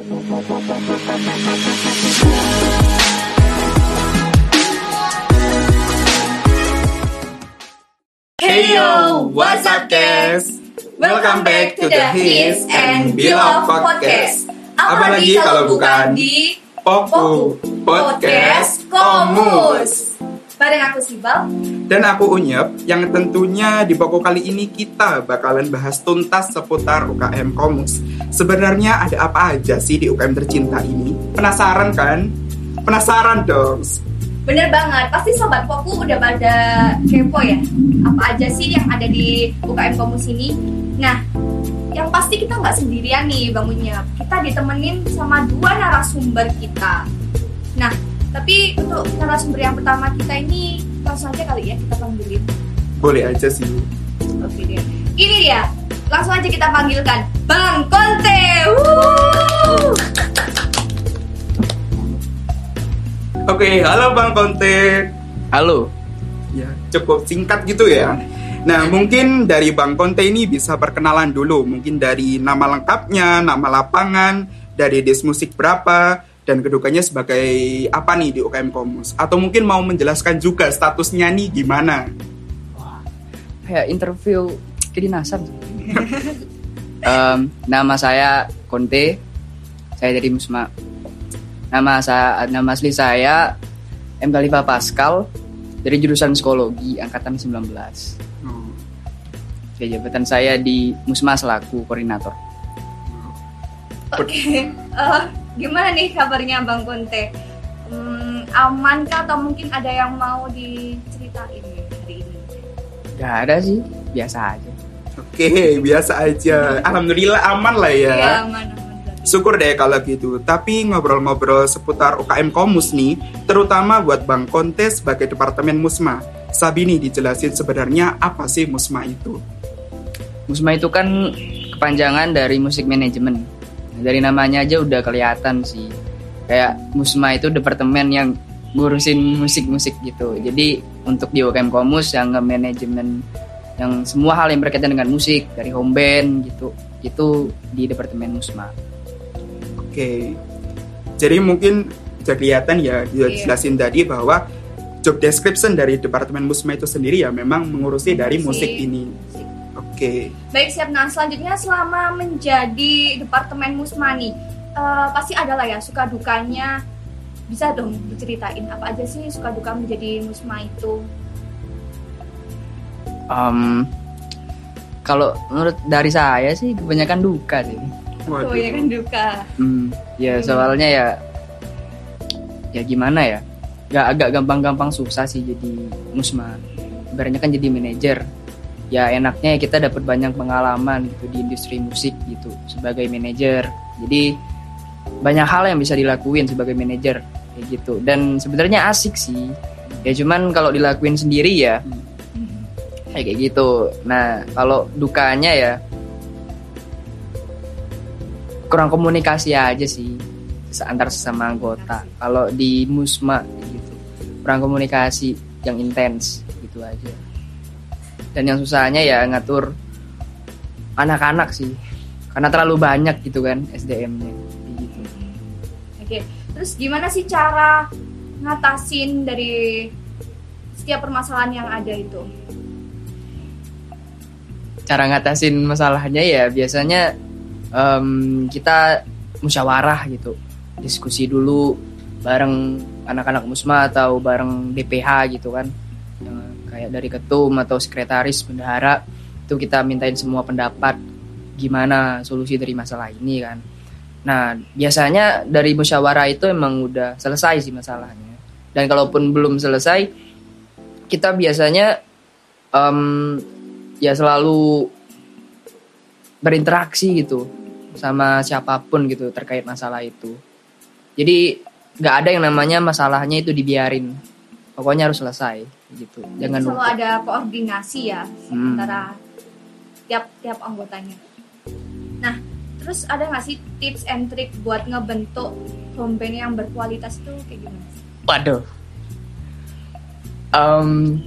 Hey yo, what's up guys? Welcome back to the His and Beloved Podcast. Apalagi kalau bukan di Poku Podcast Komus. Bareng aku Sibal. Dan aku Unyep, yang tentunya di Poku kali ini kita bakalan bahas tuntas seputar UKM Komus. Sebenarnya ada apa aja sih di UKM tercinta ini? Penasaran kan? Penasaran dong. Bener banget, pasti sobat Poku udah pada kepo ya. Apa aja sih yang ada di UKM Komus ini? Nah, yang pasti kita nggak sendirian nih Bang Unyep. Kita ditemenin sama dua narasumber kita. Nah, tapi untuk narasumber yang pertama kita ini langsung aja kali ya kita panggilin. Boleh aja sih. Oke deh. Ini dia. Langsung aja kita panggilkan Bang Konte. Wuh. Oke, halo Bang Konte. Halo. Ya, cukup singkat gitu ya. Nah, mungkin dari Bang Konte ini bisa perkenalan dulu. Mungkin dari nama lengkapnya, nama lapangan, dari des musik berapa, dan kedudukannya sebagai apa nih di UKM Komus. Atau mungkin mau menjelaskan juga statusnya nih gimana. Kayak interview kedinasan. Em, nama saya Konte. Saya dari Musma. Nama saya nama asli saya M Khalifa Pascal dari jurusan psikologi angkatan 19. Oh, Oke, jabatan saya di Musma selaku koordinator. Oke. eh, gimana nih kabarnya Bang Konte? Hmm, aman kah atau mungkin ada yang mau diceritain hari ini? Gak ada sih, biasa aja. Oke, biasa aja. Alhamdulillah aman lah ya. Iya, aman aman. Syukur deh kalau gitu. Tapi ngobrol-ngobrol seputar UKM Komus nih, terutama buat Bang Konte sebagai Departemen Musma. Sabini dijelasin sebenarnya apa sih Musma itu? Musma itu kan kepanjangan dari musik manajemen. Dari namanya aja udah kelihatan sih. Kayak Musma itu departemen yang ngurusin musik-musik gitu. Jadi untuk di UKM Komus yang manajemen yang semua hal yang berkaitan dengan musik dari home band gitu itu di departemen Musma. Oke. Jadi mungkin bisa kelihatan ya dia Iya. jelasin tadi bahwa job description dari Departemen Musma itu sendiri ya memang mengurusi dari musik Musik. ini. Oke. Baik siap. Nah selanjutnya selama menjadi departemen Musma nih, eh, pasti ada lah ya suka dukanya. Bisa dong diceritain apa aja sih suka duka menjadi Musma itu? Em, kalau menurut dari saya sih kebanyakan duka sih. Waduh. Oh ya kan duka. Hmm, ya Hmm. soalnya ya ya gimana ya? Gak agak gampang-gampang susah sih jadi musma. Ibaratnya kan jadi manajer. Ya enaknya ya kita dapat banyak pengalaman gitu di industri musik gitu sebagai manajer. Jadi banyak hal yang bisa dilakuin sebagai manajer kayak gitu. Dan sebenarnya asik sih. Ya cuman kalau dilakuin sendiri ya kayak kayak gitu. Nah, kalau dukanya ya kurang komunikasi aja sih antar sesama anggota. Kalau di Musma gitu, kurang komunikasi yang intens gitu aja. Dan yang susahnya ya ngatur anak-anak sih, karena terlalu banyak gitu kan SDM-nya. Gitu. Oke, terus gimana sih cara ngatasin dari setiap permasalahan yang ada itu? Cara ngatasin masalahnya ya biasanya em, kita musyawarah gitu, diskusi dulu bareng anak-anak musma atau bareng DPH gitu kan, kayak dari ketum atau sekretaris bendahara itu kita mintain semua pendapat gimana solusi dari masalah ini kan. Nah biasanya dari musyawarah itu emang udah selesai sih masalahnya. Dan kalaupun belum selesai, kita biasanya em, ya selalu berinteraksi gitu sama siapa pun gitu terkait masalah itu. Jadi nggak ada yang namanya masalahnya itu dibiarin. Pokoknya harus selesai gitu. Jangan selalu numpuk. ada koordinasi ya Hmm. antara tiap tiap anggotanya. Nah, terus ada nggak sih tips and trick buat ngebentuk home band yang berkualitas itu kayak gimana? Waduh. Em,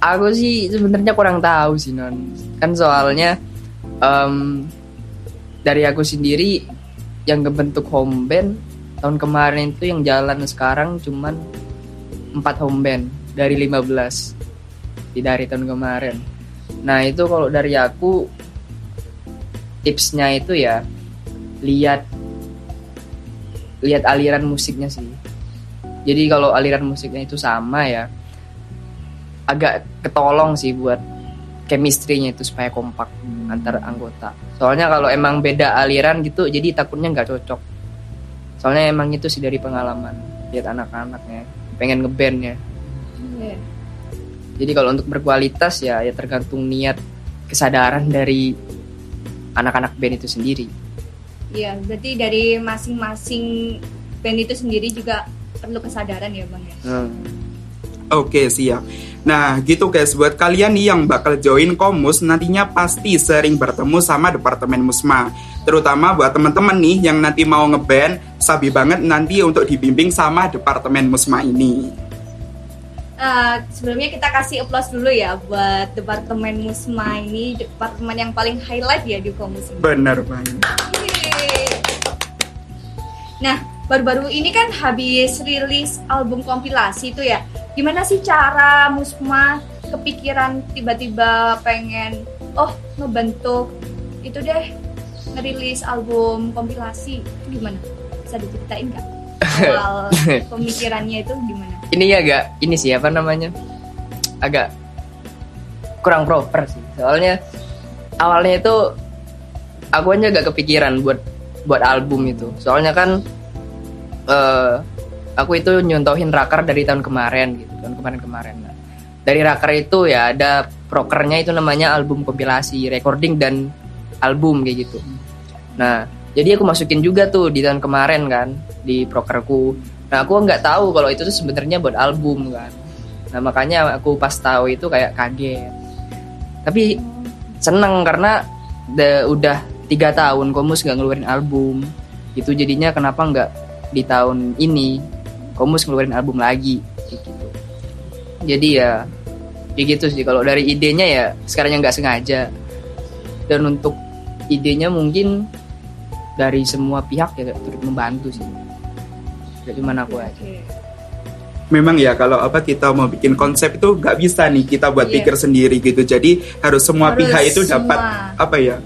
aku sih sebenarnya kurang tahu sih non. Kan soalnya em, dari aku sendiri yang ngebentuk home band tahun kemarin itu yang jalan sekarang cuman 4 home band dari 15 di dari tahun kemarin. Nah itu kalau dari aku tipsnya itu ya lihat lihat aliran musiknya sih. Jadi kalau aliran musiknya itu sama ya agak ketolong sih buat chemistry-nya itu supaya kompak antar anggota. Soalnya kalau emang beda aliran gitu jadi takutnya nggak cocok. Soalnya emang itu sih dari pengalaman lihat anak-anaknya pengen ngeband ya Iya. jadi kalau untuk berkualitas ya ya tergantung niat kesadaran dari anak-anak band itu sendiri Iya, berarti dari masing-masing band itu sendiri juga perlu kesadaran ya bang ya. Hmm. Oke siap. Nah gitu guys buat kalian nih yang bakal join Komus nantinya pasti sering bertemu sama Departemen Musma. Terutama buat teman-teman nih yang nanti mau ngeband, sabi banget nanti untuk dibimbing sama Departemen Musma ini. Eh, sebelumnya kita kasih applause dulu ya buat Departemen Musma ini, departemen yang paling highlight ya di Komus ini. Bener banget. Yeay. Nah, baru-baru ini kan habis rilis album kompilasi itu ya. Gimana sih cara Musma kepikiran tiba-tiba pengen oh ngebentuk itu deh ngerilis album kompilasi itu gimana? Bisa diceritain nggak? Awal pemikirannya itu gimana? ini agak ini sih apa namanya agak kurang proper sih soalnya awalnya itu aku aja agak kepikiran buat buat album itu soalnya kan eh aku itu nyontohin rakar dari tahun kemarin gitu tahun kemarin kemarin. Nah, dari rakar itu ya ada prokernya itu namanya album kompilasi recording dan album kayak gitu. Nah jadi aku masukin juga tuh di tahun kemarin kan di prokerku. Nah aku nggak tahu kalau itu tuh sebenarnya buat album kan. Nah makanya aku pas tahu itu kayak kaget. Tapi seneng karena the- udah tiga tahun Komus nggak ngeluarin album. Itu jadinya kenapa nggak di tahun ini Komus ngeluarin album lagi kayak gitu jadi ya kayak gitu sih kalau dari idenya ya sekarang nggak sengaja dan untuk idenya mungkin dari semua pihak ya turut membantu sih Gak cuma aku aja. Memang ya kalau apa kita mau bikin konsep itu nggak bisa nih kita buat Iya. pikir sendiri gitu. Jadi harus semua Harus pihak itu dapat semua. apa ya?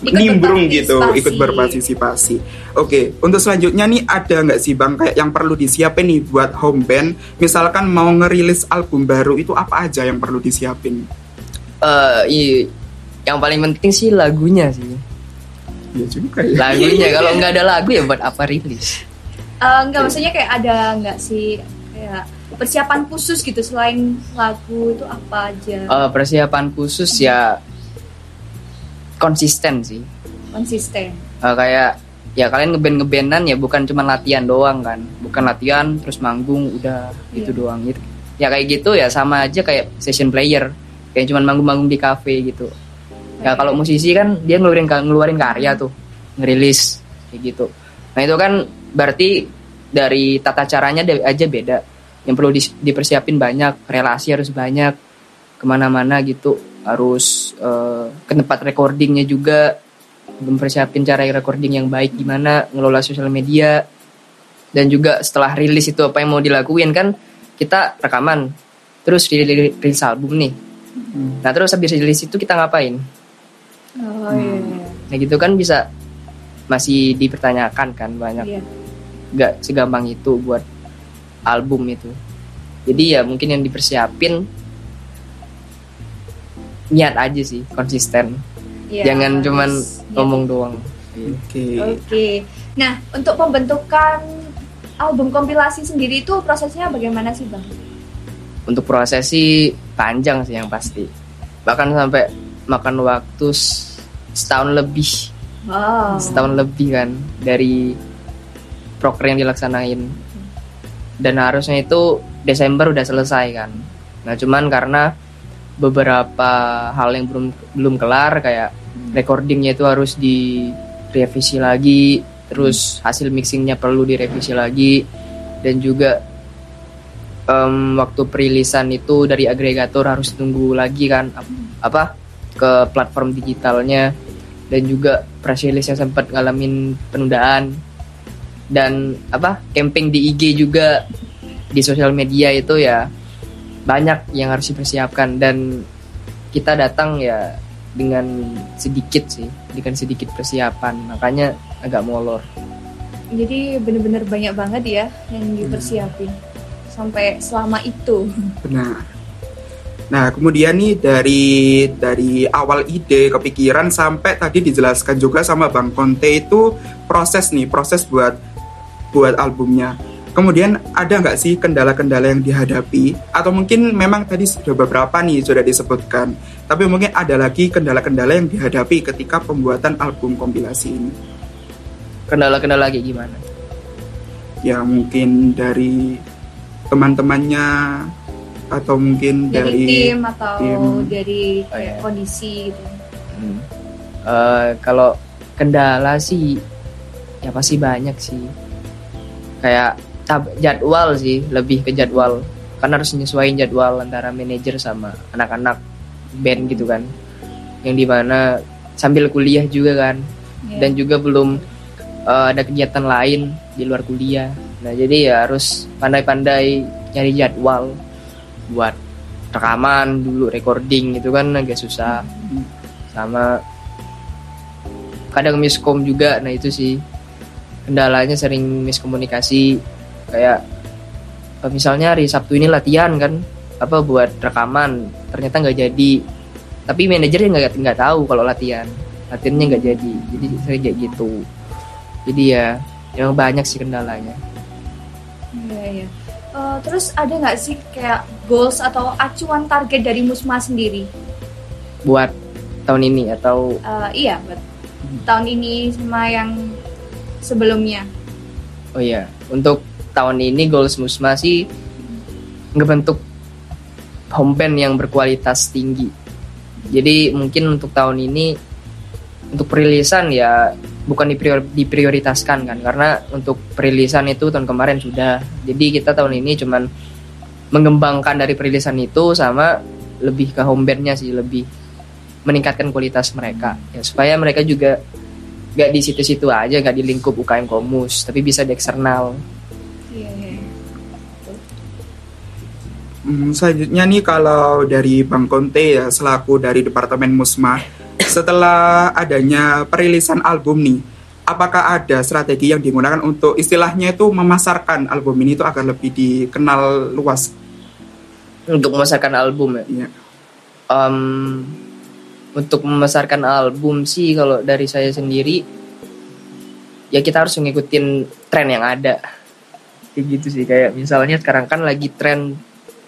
Ikut nimbrung gitu, ikut berpartisipasi. Oke, untuk selanjutnya nih ada nggak sih bang kayak yang perlu disiapin nih buat home band? Misalkan mau ngerilis album baru itu apa aja yang perlu disiapin? Eh, iya. yang paling penting sih lagunya sih Ya juga ya. lagunya kalau nggak ada lagu ya buat apa rilis Eh, enggak maksudnya kayak ada nggak sih kayak persiapan khusus gitu selain lagu itu apa aja Eh, persiapan khusus ya konsisten sih. Konsisten? Eh, kayak ya kalian ngeband ngebandan ya bukan cuma latihan doang kan. Bukan latihan terus manggung udah gitu Iya. doang. Gitu. Ya kayak gitu ya sama aja kayak session player. Kayak cuma manggung-manggung di cafe gitu. Ya kalau musisi kan dia ngeluarin ngeluarin karya tuh ngerilis kayak gitu. Nah itu kan berarti dari tata caranya aja beda. Yang perlu dipersiapin banyak relasi harus banyak ke mana-mana gitu harus eh, ke tempat recordingnya juga. Mempersiapin cara recording yang baik gimana ngelola sosial media. Dan juga setelah rilis itu apa yang mau dilakuin kan kita rekaman. Terus rilis, album nih. Nah terus habis rilis itu kita ngapain? Oh iya. Nah gitu kan bisa masih dipertanyakan kan banyak. Iya. Nggak segampang itu buat album itu. Jadi ya mungkin yang dipersiapin niat aja sih konsisten Iya, jangan cuman harus niat. ngomong doang Oke. Oke. Nah, untuk pembentukan album kompilasi sendiri itu prosesnya bagaimana sih, Bang? untuk proses sih panjang sih yang pasti bahkan sampai makan waktu setahun lebih Wow. setahun lebih kan dari proker yang dilaksanain dan harusnya itu Desember udah selesai kan nah cuman karena beberapa hal yang belum belum kelar kayak recordingnya itu harus direvisi lagi terus hasil mixingnya perlu direvisi lagi dan juga em, waktu perilisan itu dari agregator harus tunggu lagi kan ap- apa ke platform digitalnya dan juga press release yang sempat ngalamin penundaan dan apa camping di IG juga di sosial media itu ya banyak yang harus dipersiapkan dan kita datang ya dengan sedikit sih dengan sedikit persiapan makanya agak molor Jadi bener-bener banyak banget ya yang dipersiapin sampai selama itu. Benar. Nah, kemudian nih dari dari awal ide kepikiran sampai tadi dijelaskan juga sama Bang Conte itu proses nih, proses buat buat albumnya. Kemudian ada nggak sih kendala-kendala yang dihadapi? Atau mungkin memang tadi sudah beberapa nih sudah disebutkan. Tapi mungkin ada lagi kendala-kendala yang dihadapi ketika pembuatan album kompilasi ini. kendala-kendala kayak gimana Ya mungkin dari teman-temannya atau mungkin Dari, dari, tim atau tim. dari Oh, kayak iya. kondisi gitu. Hmm. Eh, kalau kendala sih ya pasti banyak sih kayak jadwal sih lebih ke jadwal. Kan harus nyesuaiin jadwal antara manajer sama anak-anak band gitu kan. Yang di mana sambil kuliah juga kan. Ya. dan juga belum eh, ada kegiatan lain di luar kuliah. Nah jadi ya harus pandai-pandai nyari jadwal buat rekaman dulu recording itu kan agak susah. Sama kadang miskom juga. Nah itu sih kendalanya sering miskomunikasi kayak eh, misalnya hari Sabtu ini latihan kan apa buat rekaman ternyata nggak jadi tapi manajernya nggak nggak tahu kalau latihan latihannya nggak jadi jadi sering kayak gitu jadi ya yang banyak sih kendalanya Iya, iya. Eh, terus ada nggak sih kayak goals atau acuan target dari Musma sendiri? buat tahun ini atau Eh, iya, buat tahun ini sama yang sebelumnya. Oh iya, untuk tahun ini Goals Musma sih ngebentuk home band yang berkualitas tinggi. Jadi mungkin untuk tahun ini untuk perilisan ya bukan diprior- diprioritaskan kan karena untuk perilisan itu tahun kemarin sudah. Jadi kita tahun ini cuman mengembangkan dari perilisan itu sama lebih ke home bandnya sih lebih meningkatkan kualitas mereka ya supaya mereka juga gak di situ-situ aja gak di lingkup UKM Komus tapi bisa di eksternal Hmm, selanjutnya nih kalau dari Bang Conte ya selaku dari Departemen Musma setelah adanya perilisan album nih apakah ada strategi yang digunakan untuk istilahnya itu memasarkan album ini itu agar lebih dikenal luas? Untuk memasarkan album ya? Ya Em, untuk memasarkan album sih kalau dari saya sendiri ya kita harus ngikutin tren yang ada. Kayak gitu sih kayak misalnya sekarang kan lagi tren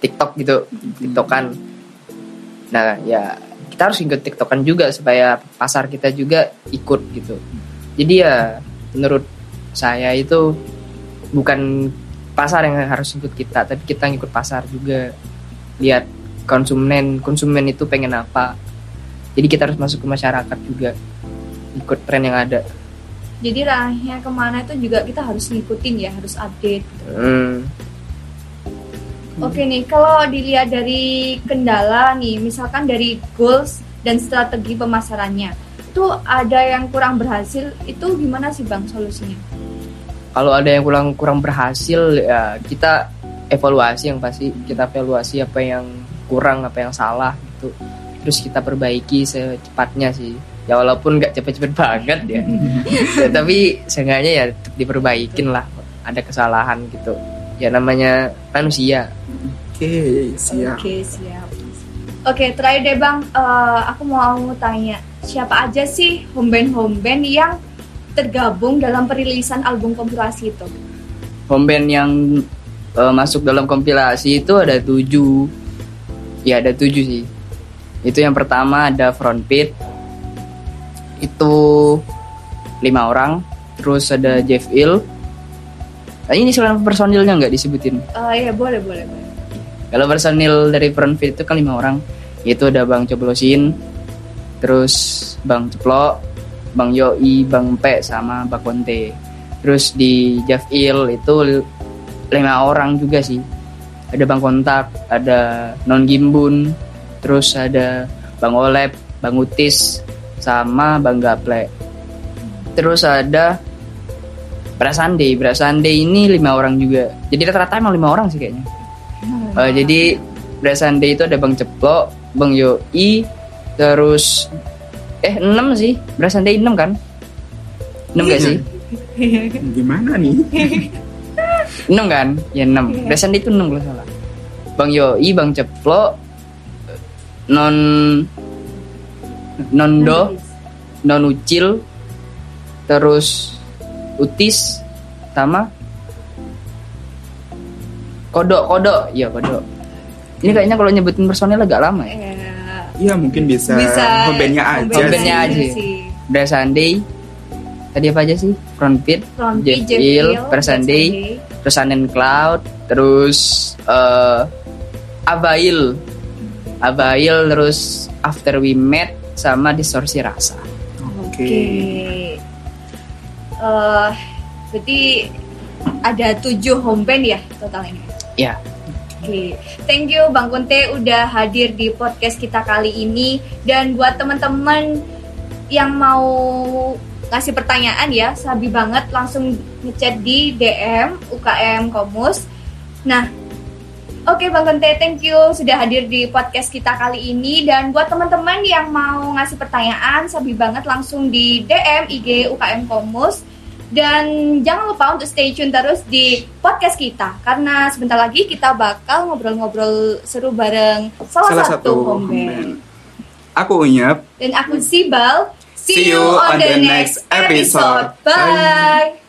TikTok gitu TikTokan. Nah ya kita harus ikut TikTokan juga supaya pasar kita juga ikut gitu. Jadi ya menurut saya itu bukan pasar yang harus ikut kita tapi kita ngikut pasar juga. Lihat konsumen konsumen itu pengen apa. Jadi kita harus masuk ke masyarakat juga ikut tren yang ada. Jadi ranahnya ke mana itu juga kita harus ngikutin ya, harus update. Hmm, Oke nih, kalau dilihat dari kendala nih, misalkan dari goals dan strategi pemasarannya, itu ada yang kurang berhasil, itu gimana sih bang solusinya? kalau ada yang kurang kurang berhasil ya kita evaluasi yang pasti kita evaluasi apa yang kurang apa yang salah gitu. Terus kita perbaiki secepatnya sih. Ya walaupun nggak cepet-cepet banget ya, Ya, tapi seenggaknya ya diperbaikin lah. Ada kesalahan gitu ya namanya manusia. Oke siap. Oke siap. Oke terakhir deh bang, Eh, aku mau tanya siapa aja sih home band home band yang tergabung dalam perilisan album kompilasi itu? home band yang eh, masuk dalam kompilasi itu ada tujuh. Ya ada tujuh sih. Itu yang pertama ada front pit itu lima orang. Terus ada Jeff Ill. nah, ini sekarang personilnya nggak disebutin Eh ya boleh boleh boleh. kalau personil dari front pit itu kan lima orang itu ada Bang Coblosin terus Bang Ceplok Bang Yoi Bang Pe sama Bang Konte terus di Javil itu li- lima orang juga sih ada Bang Kontak ada Non Gimbun terus ada Bang Olep Bang Utis sama Bang Gaple. Terus ada Brasande. Brasande ini lima orang juga. Jadi rata-rata emang lima orang sih kayaknya. Eh, jadi Brasande itu ada Bang Ceplok, Bang Yoi, terus eh enam sih. Brasande enam kan? Enam gak sih? Gimana nih? enam kan? Ya enam. Brasande itu enam kalau salah. Bang Yoi, Bang Ceplok, non Nondo, non Ucil, terus Utis, sama Kodok, Kodok, iya Kodok. Ini kayaknya kalau nyebutin personil agak lama ya. Eh, Iya mungkin bisa, bisa homebandnya aja. sih. aja. sih. Udah Sunday, tadi apa aja sih? Front Pit, Jeff Hill, Hill, Per Sunday, Sunday. terus Sun and Cloud, terus eh Abail, Abail, terus After We Met, sama Distorsi Rasa. Oke. Oke. Eh, berarti ada tujuh home band ya totalnya. Ya, Oke, thank you Bang Kunte udah hadir di podcast kita kali ini dan buat teman-teman yang mau ngasih pertanyaan ya, sabi banget langsung ngechat di DM UKM Komus. Nah, oke Bang Kunte, thank you sudah hadir di podcast kita kali ini dan buat teman-teman yang mau ngasih pertanyaan, sabi banget langsung di DM IG UKM Komus. Dan jangan lupa untuk stay tune terus di podcast kita karena sebentar lagi kita bakal ngobrol-ngobrol seru bareng salah, Salah satu, satu home band. homeband. Aku Unyep. Dan aku Sibal. See you on the next episode. Bye.